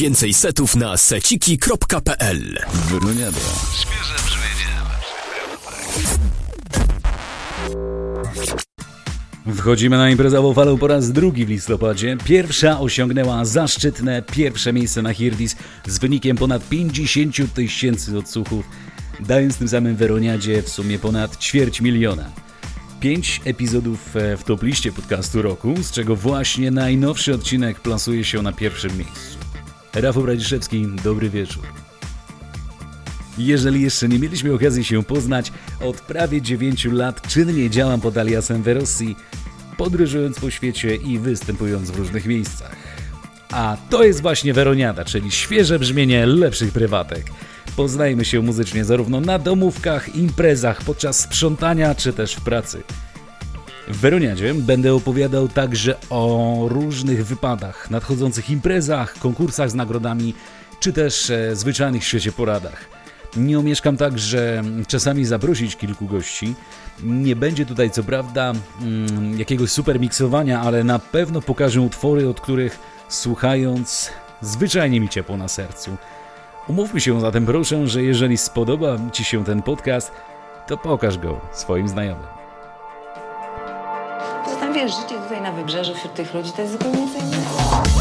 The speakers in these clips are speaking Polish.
Więcej setów na seciki.pl Wyruniada. Świeże brzmienie. Wchodzimy na imprezową falę po raz drugi w listopadzie. Pierwsza osiągnęła zaszczytne pierwsze miejsce na Hirdis z wynikiem ponad 50 tysięcy odsłuchów, dając tym samym Weroniadzie w sumie ponad ćwierć miliona. Pięć epizodów e, w top liście podcastu roku, z czego właśnie najnowszy odcinek plasuje się na pierwszym miejscu. Rafał Radziszewski, dobry wieczór. Jeżeli jeszcze nie mieliśmy okazji się poznać, od prawie 9 lat czynnie działam pod aliasem Verossi, podróżując po świecie i występując w różnych miejscach. A to jest właśnie Weroniada, czyli świeże brzmienie lepszych prywatek. Poznajmy się muzycznie zarówno na domówkach, imprezach, podczas sprzątania czy też w pracy. W Weroniadzie będę opowiadał także o różnych wypadach, nadchodzących imprezach, konkursach z nagrodami, czy też e, zwyczajnych w świecie poradach. Nie omieszkam także czasami zaprosić kilku gości. Nie będzie tutaj co prawda mm, jakiegoś super miksowania, ale na pewno pokażę utwory, od których słuchając zwyczajnie mi ciepło na sercu. Umówmy się zatem proszę, że jeżeli spodoba Ci się ten podcast, to pokaż go swoim znajomym. Życie tutaj na wybrzeżu wśród tych ludzi to jest zupełnie co innego.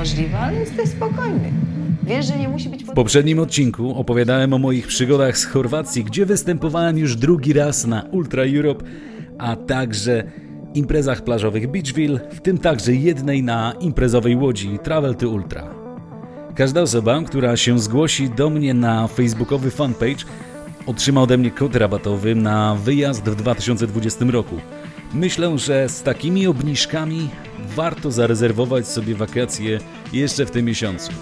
Niemożliwe, ale jesteś spokojny. Wiesz, że nie musi być... W poprzednim odcinku opowiadałem o moich przygodach z Chorwacji, gdzie występowałem już drugi raz na Ultra Europe, a także imprezach plażowych Beachville, w tym także jednej na imprezowej łodzi Travel to Ultra. Każda osoba, która się zgłosi do mnie na facebookowy fanpage, otrzyma ode mnie kod rabatowy na wyjazd w 2020 roku. Myślę, że z takimi obniżkami warto zarezerwować sobie wakacje jeszcze w tym miesiącu.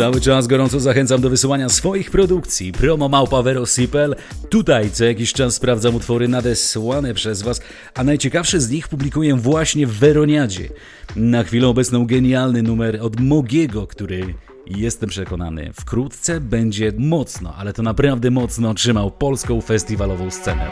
Cały czas gorąco zachęcam do wysyłania swoich produkcji promo małpawerosipel. Tutaj co jakiś czas sprawdzam utwory nadesłane przez Was, a najciekawsze z nich publikuję właśnie w Weroniadzie. Na chwilę obecną genialny numer od Mogiego, który jestem przekonany wkrótce będzie mocno, ale to naprawdę mocno trzymał polską festiwalową scenę.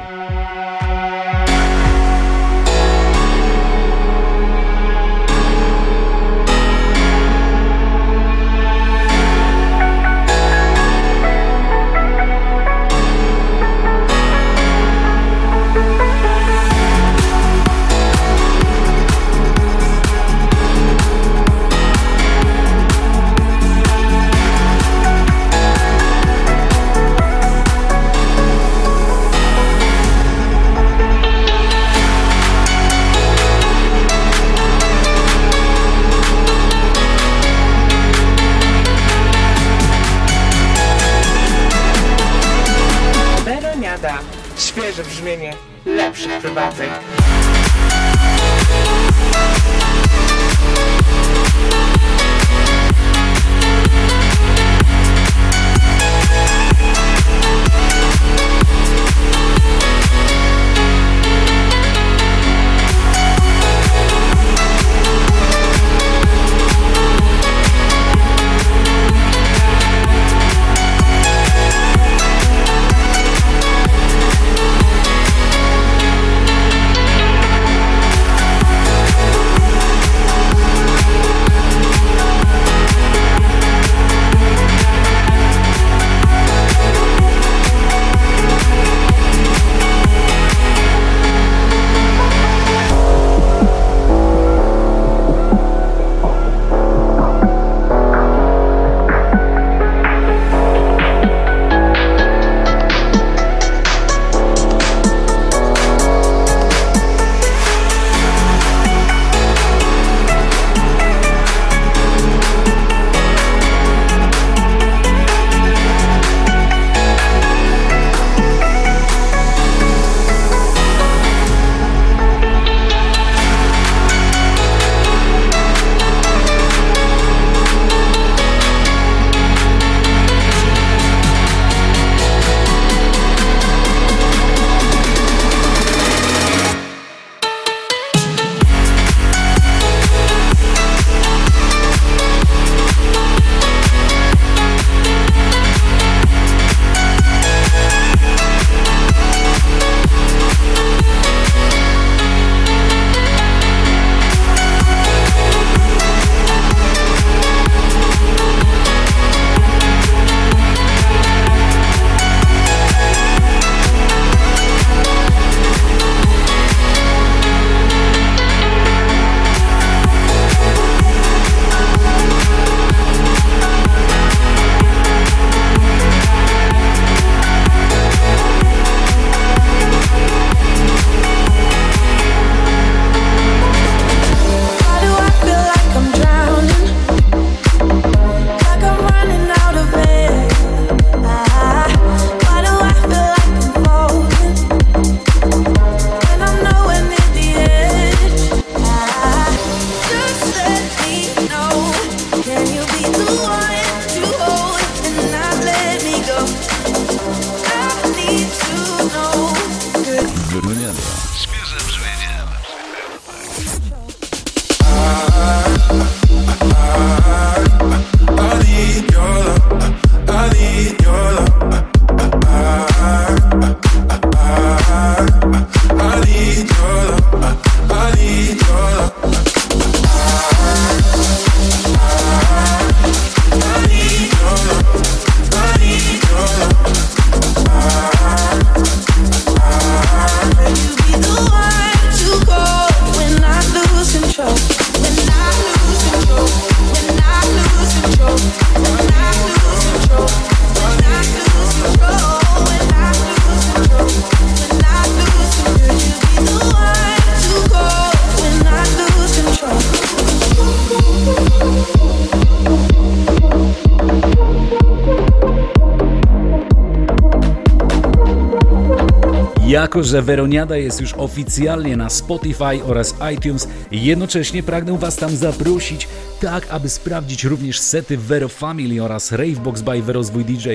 Jako, że Weroniada jest już oficjalnie na Spotify oraz iTunes, jednocześnie pragnę Was tam zaprosić, tak aby sprawdzić również sety Vero Family oraz Ravebox by Verozwój DJ.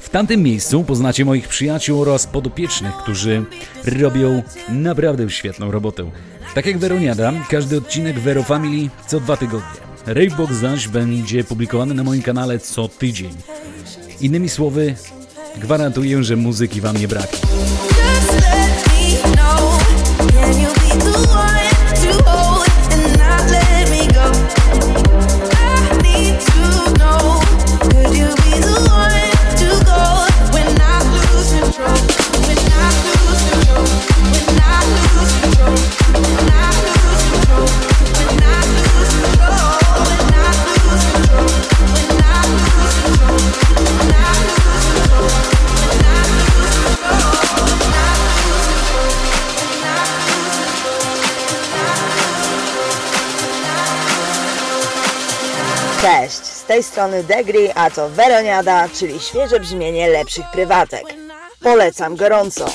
W tamtym miejscu poznacie moich przyjaciół oraz podopiecznych, którzy robią naprawdę świetną robotę. Tak jak Weroniada, każdy odcinek Vero Family co dwa tygodnie. Ravebox zaś będzie publikowany na moim kanale co tydzień. Innymi słowy, gwarantuję, że muzyki Wam nie braknie. Tej strony Degri, a to Weroniada, czyli świeże brzmienie lepszych prywatek. Polecam gorąco.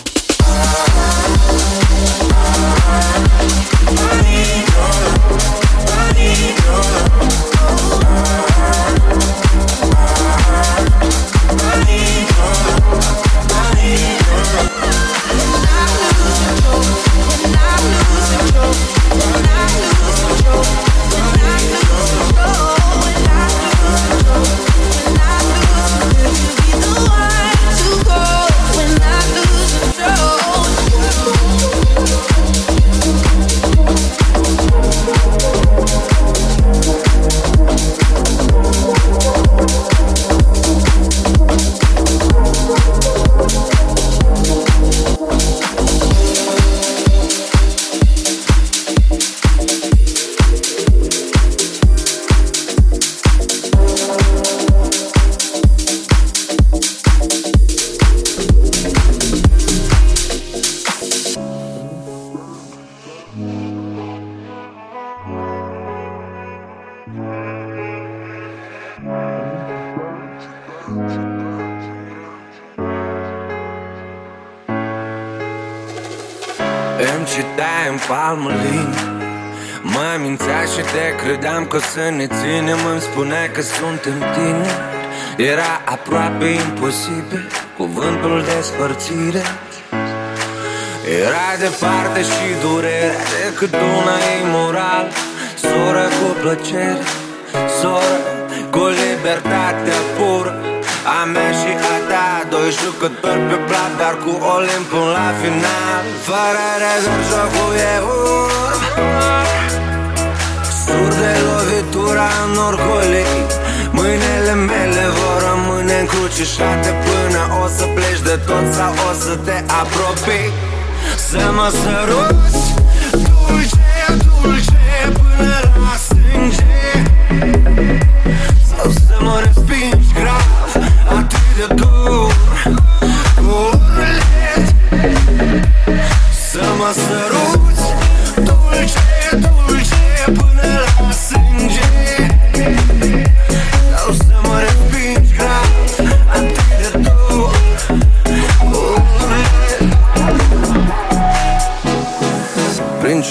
Să ne ținem Îmi spunea că suntem tineri. Era aproape imposibil Cuvântul despărțire Era departe și durerea Decât una imoral Soră cu plăcere Soră cu libertatea pură. A mea și a ta Doi jucători pe plat Dar cu Olimp până la final. Fără rezerv jocul e urm Sur de lovitura în orgolii Mâinile mele vor rămâne încrucișate Până o să pleci de tot Sau o să te apropii. Să mă săruți Dulce, dulce Până la sânge. Sau să mă respingi grav Atât de dur Cu urlet. Să mă săruți Dulce, dulce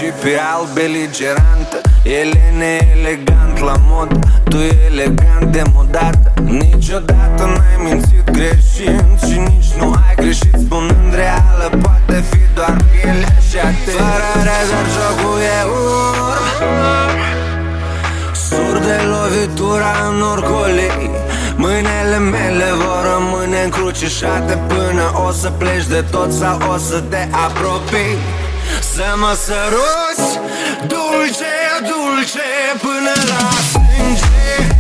Principial beligerantă El e neelegant la mod Tu e elegant demodată Niciodată n-ai mințit greșind Și nici nu ai greșit spunând reală Poate fi doar pielea și atât Fără rezerv jocul e urm. Sur de lovitura în orgolii. Mâinile mele vor rămâne încrucișate Până o să pleci de tot sau o să te apropii Să mă săruți Dulce, dulce Până la sânge.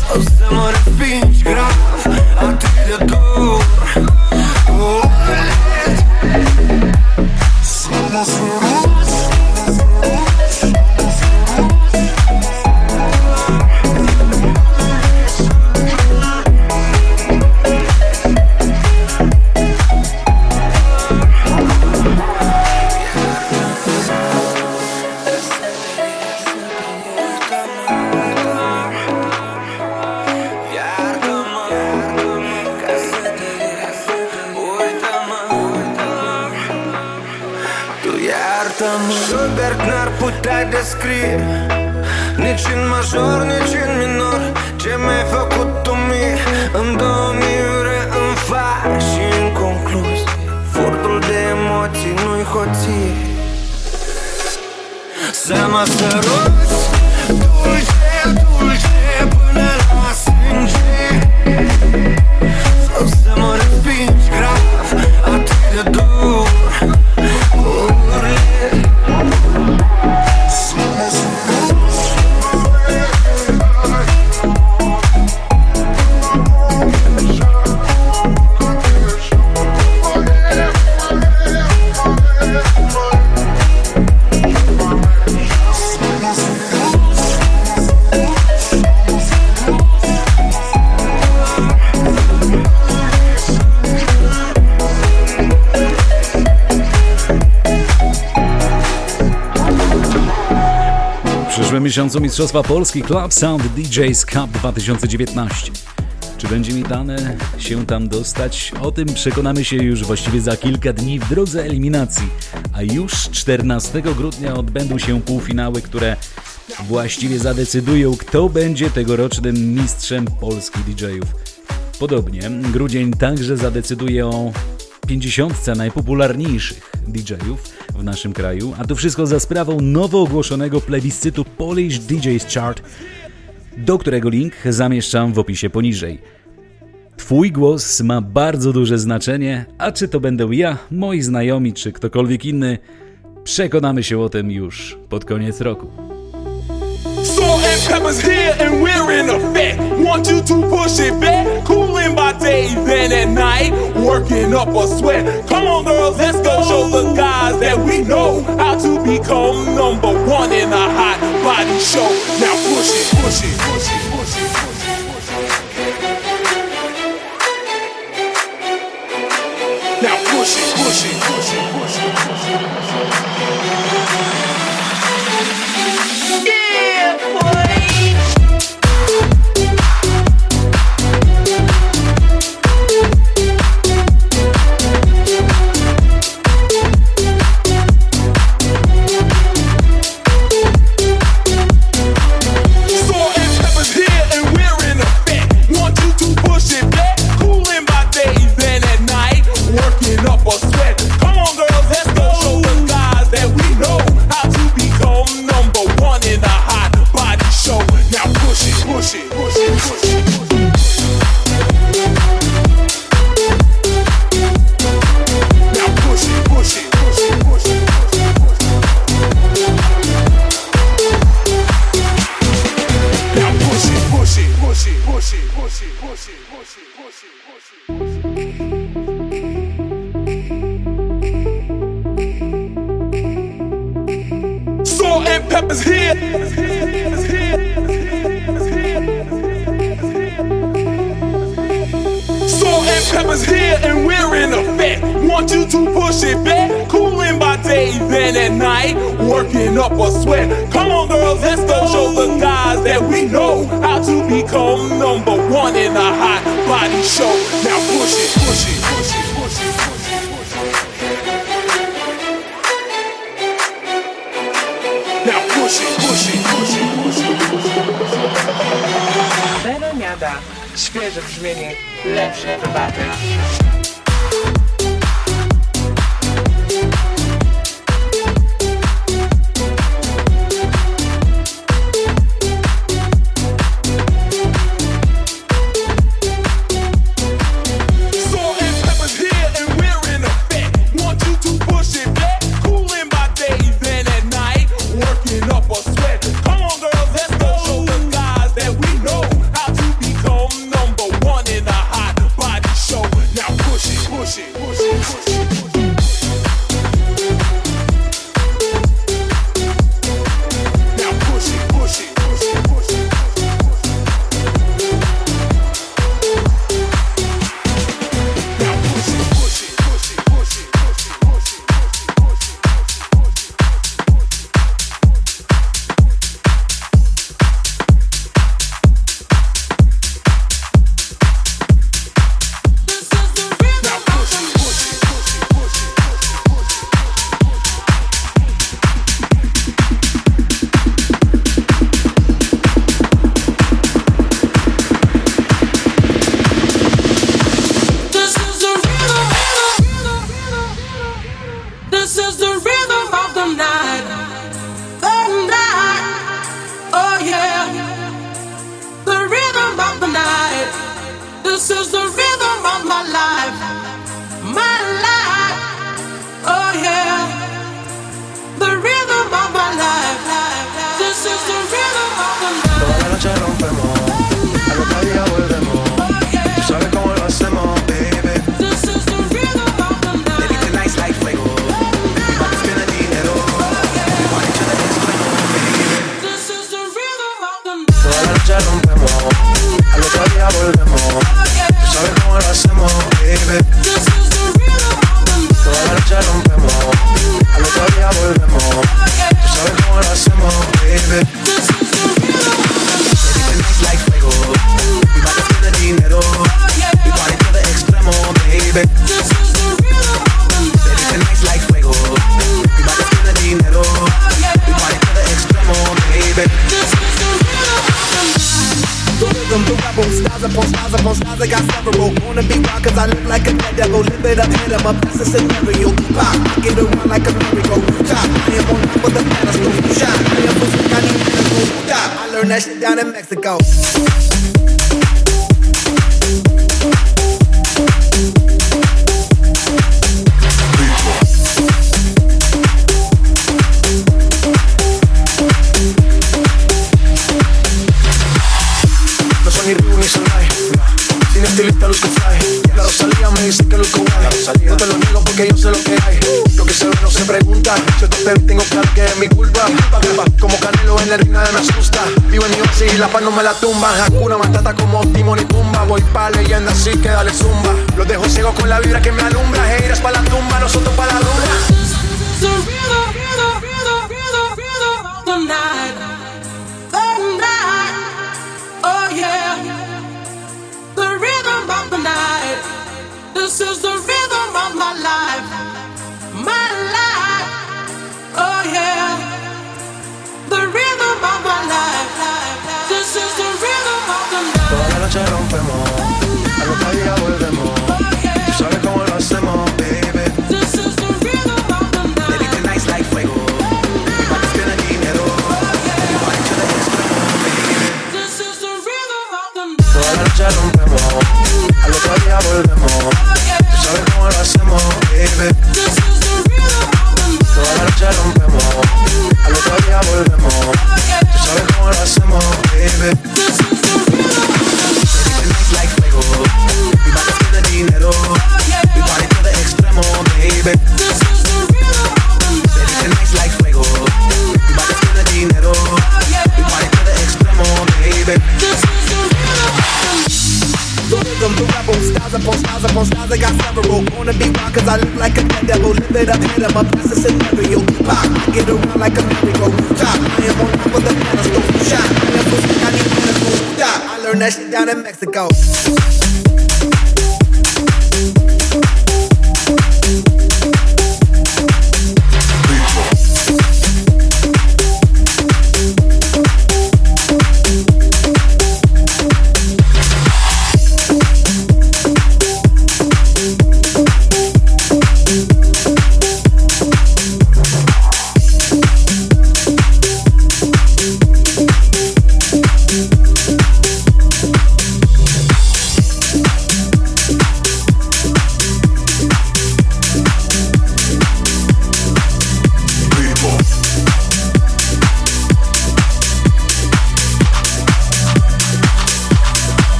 Sau să mă respingi grav Atât de dur free miesiącu Mistrzostwa Polski Club Sound DJs Cup 2019. Czy będzie mi dane się tam dostać? O tym przekonamy się już właściwie za kilka dni w drodze eliminacji. A już 14 grudnia odbędą się półfinały, które właściwie zadecydują, kto będzie tegorocznym mistrzem Polski DJ-ów. Podobnie grudzień także zadecyduje o 50 najpopularniejszych DJ-ów w naszym kraju, a to wszystko za sprawą nowo ogłoszonego plebiscytu Polish DJs Chart, do którego link zamieszczam w opisie poniżej. Twój głos ma bardzo duże znaczenie, a czy to będę ja, moi znajomi, czy ktokolwiek inny, przekonamy się o tym już pod koniec roku. Pepper's here and we're in effect. Want you to push it back. Cooling by day, then at night, working up a sweat. Come on, girls, let's go show the guys that we know how to become number one in a hot to push it back. Cooling by day, then at night, working up a sweat. Come on, girls, let's go show the guys that we know how to become number one in a hot body show. Now push it, push it, push it, push it, push it, push it. Now push it, push it, push it, push it, push it. Weroniada. Świeże brzmienie, lepszy prywatek. I got several. Wanna be wild cause I look like a dead devil. Live it up, hit him up, that's a scenario. Pop, I get around like a merry-go. Chop, I am on top of the pedestal. Shot, I am pushing, I need to. Stop, I learned that shit down in Mexico. gusta Yo te tengo claro que es mi culpa. Como Canelo en el ring nada me asusta. Vivo en New York y la paz no me la tumba. Hakuna Matata como Timon y Pumba. Voy pa' leyenda así que dale zumba. Los dejo ciego con la vibra que me alumbra. Heiras pa' la tumba, nosotros pa' la luna This is the rhythm of my life.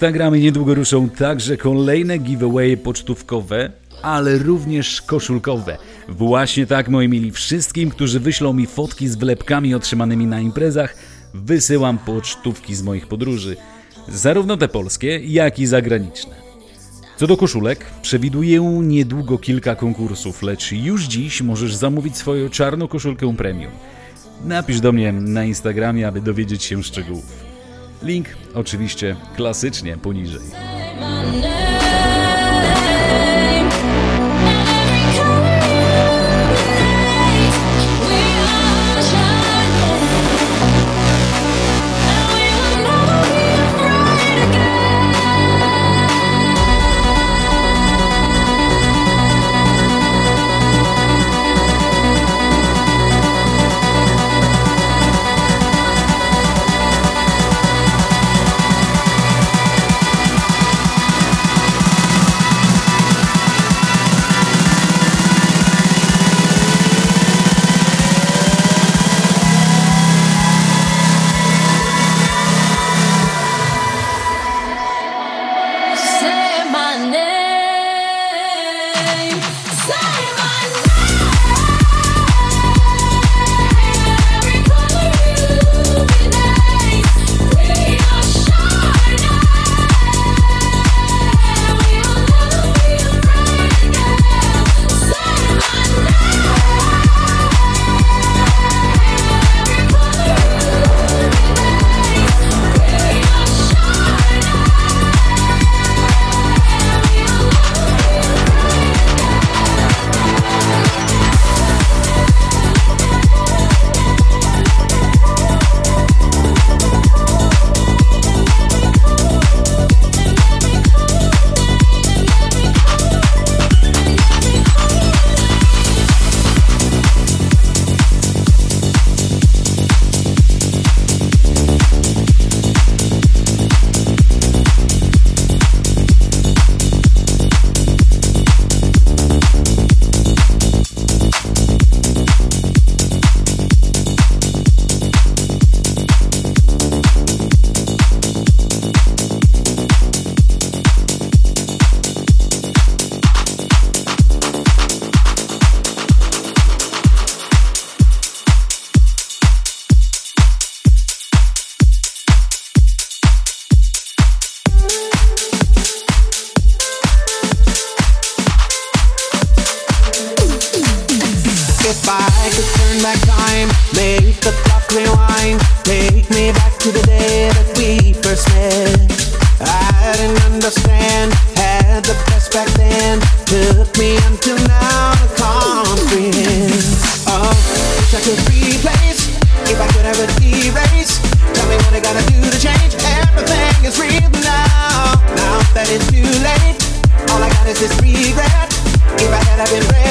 Instagram niedługo ruszą także kolejne giveawaye pocztówkowe, ale również koszulkowe. Właśnie tak, moi mili, wszystkim, którzy wyślą mi fotki z wlepkami otrzymanymi na imprezach, wysyłam pocztówki z moich podróży. Zarówno te polskie, jak i zagraniczne. Co do koszulek, przewiduję niedługo kilka konkursów, lecz już dziś możesz zamówić swoją czarną koszulkę premium. Napisz do mnie na Instagramie, aby dowiedzieć się szczegółów. Link oczywiście klasycznie poniżej. this regret. If I had, I've been ready.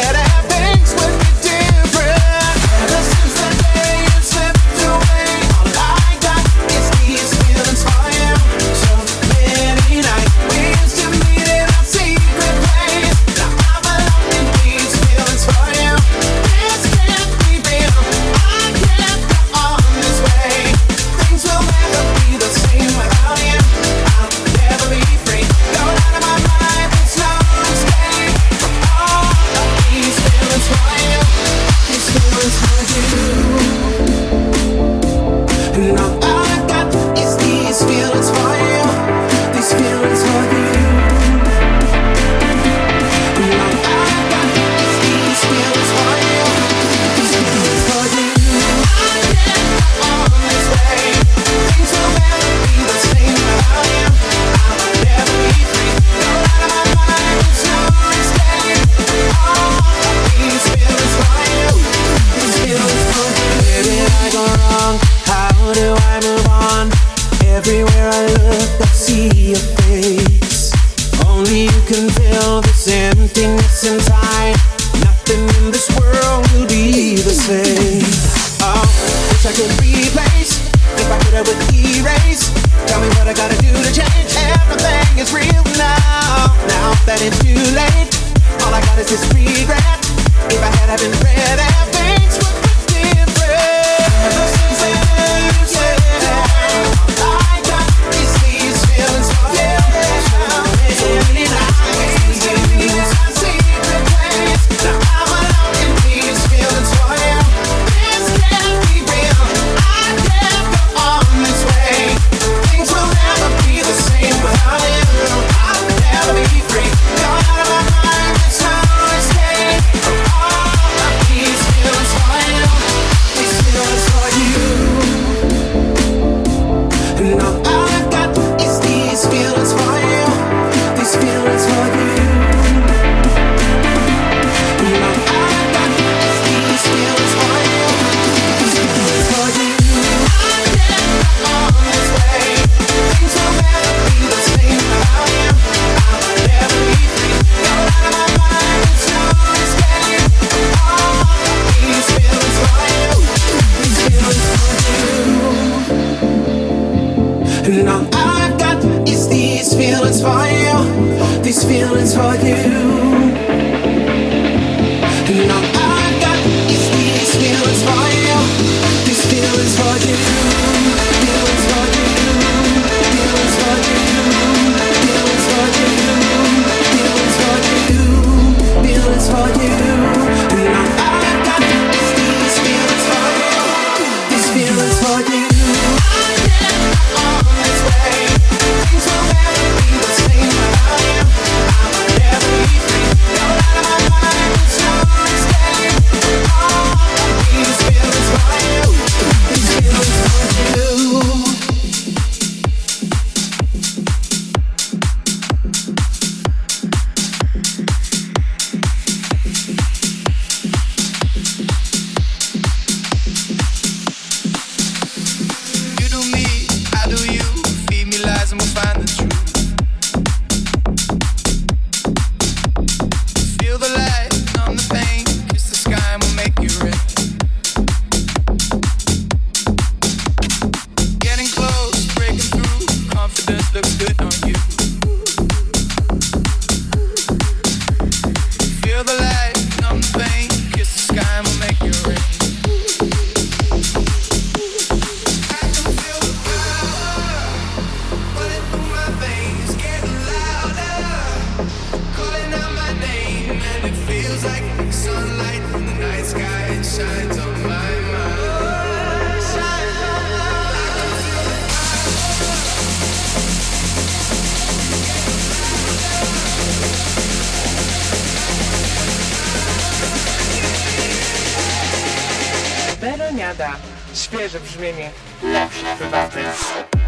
świeże brzmienie lepszych prywatnych.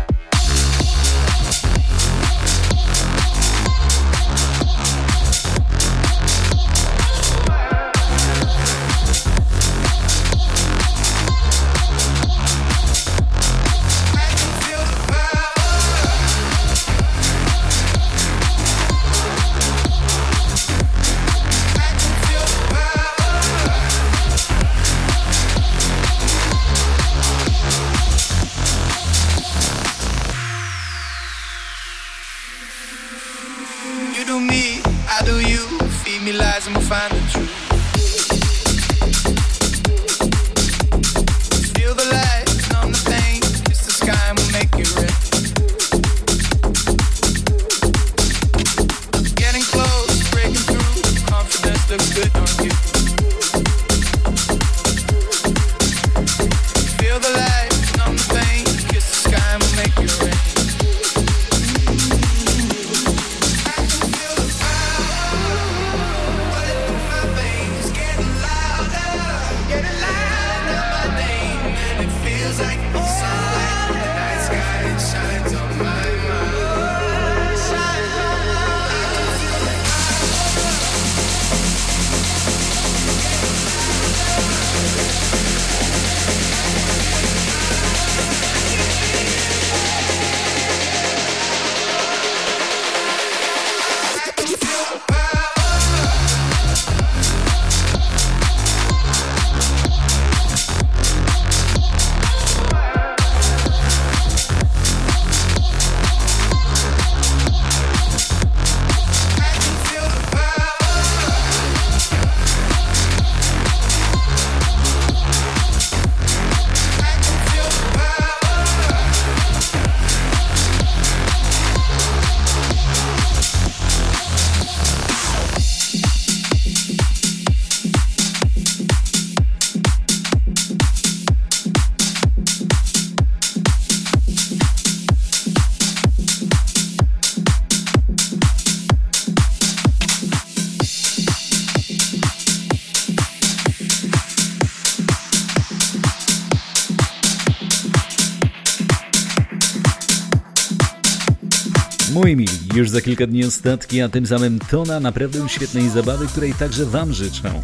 Moi mili, już za kilka dni ostatki, a tym samym tona naprawdę świetnej zabawy, której także Wam życzę.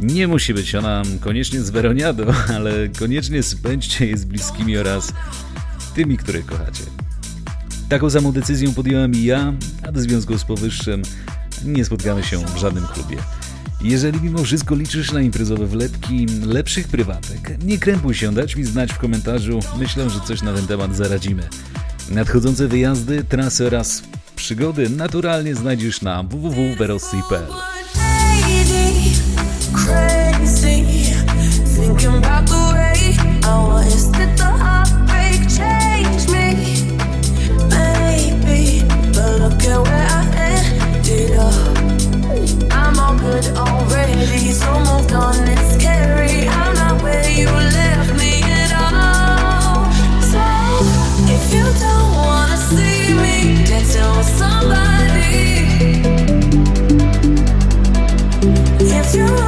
Nie musi być ona koniecznie z Weroniadą, ale koniecznie spędźcie je z bliskimi oraz tymi, których kochacie. Taką samą decyzją podjąłem i ja, a w związku z powyższym nie spotkamy się w żadnym klubie. Jeżeli mimo wszystko liczysz na imprezowe wlepki lepszych prywatek, nie krępuj się, dać mi znać w komentarzu, myślę, że coś na ten temat zaradzimy. Nadchodzące wyjazdy, trasy oraz przygody naturalnie znajdziesz na www.verossi.pl already, so moved on. somebody. If you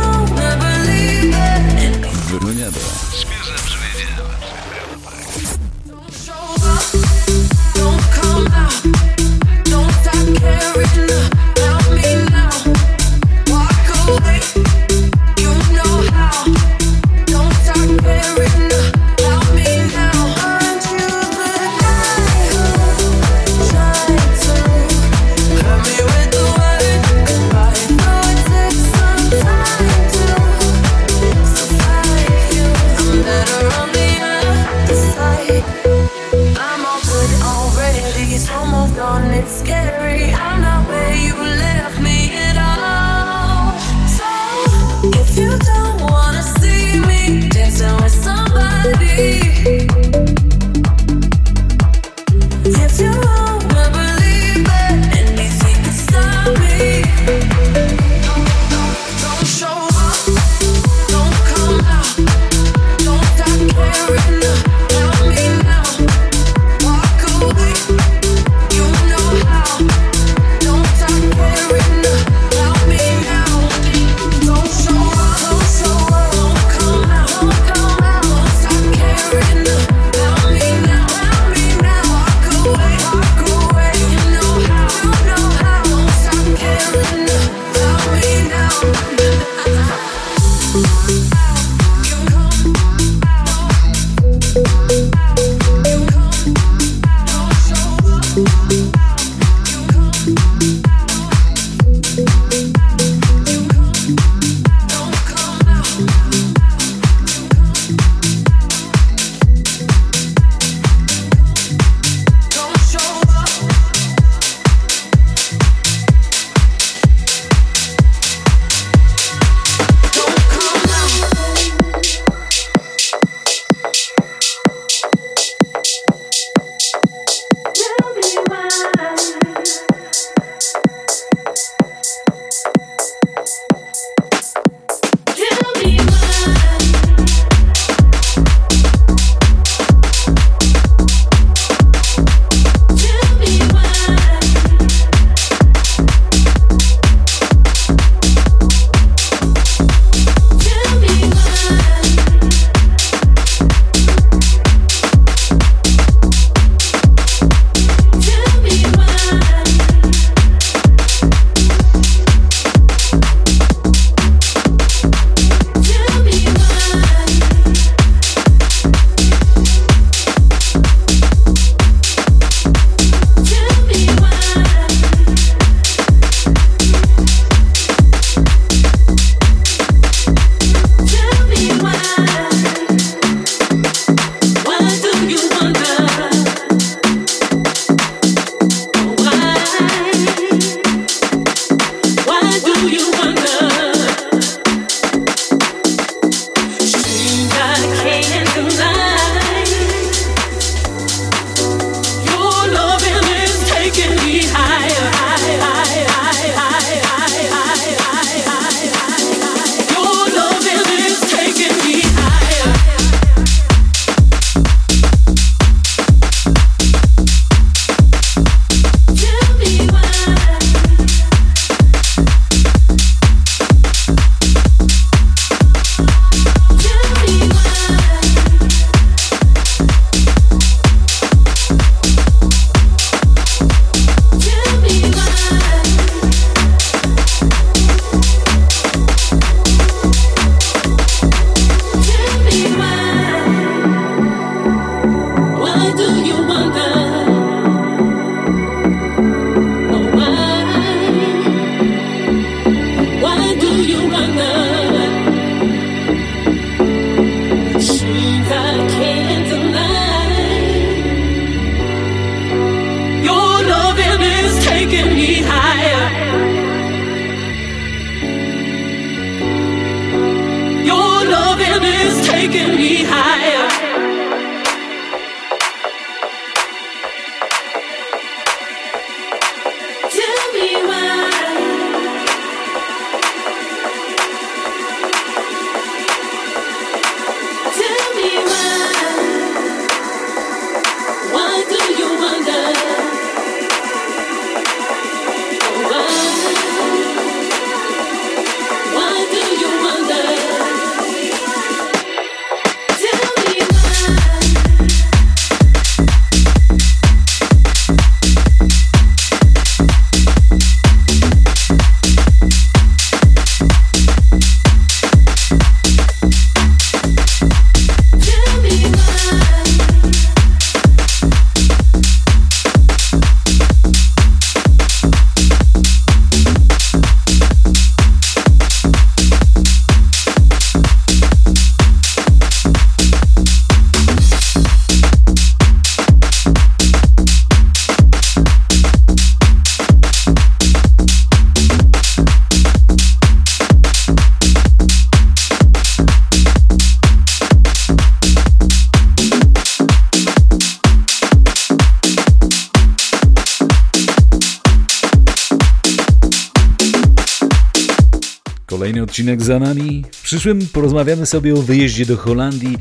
Kolejny odcinek za nami. W przyszłym porozmawiamy sobie o wyjeździe do Holandii,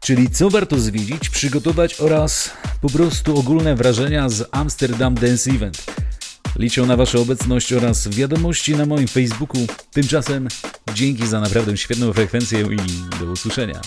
czyli co warto zwiedzić, przygotować oraz po prostu ogólne wrażenia z Amsterdam Dance Event. Liczę na Waszą obecność oraz wiadomości na moim Facebooku. Tymczasem dzięki za naprawdę świetną frekwencję i do usłyszenia.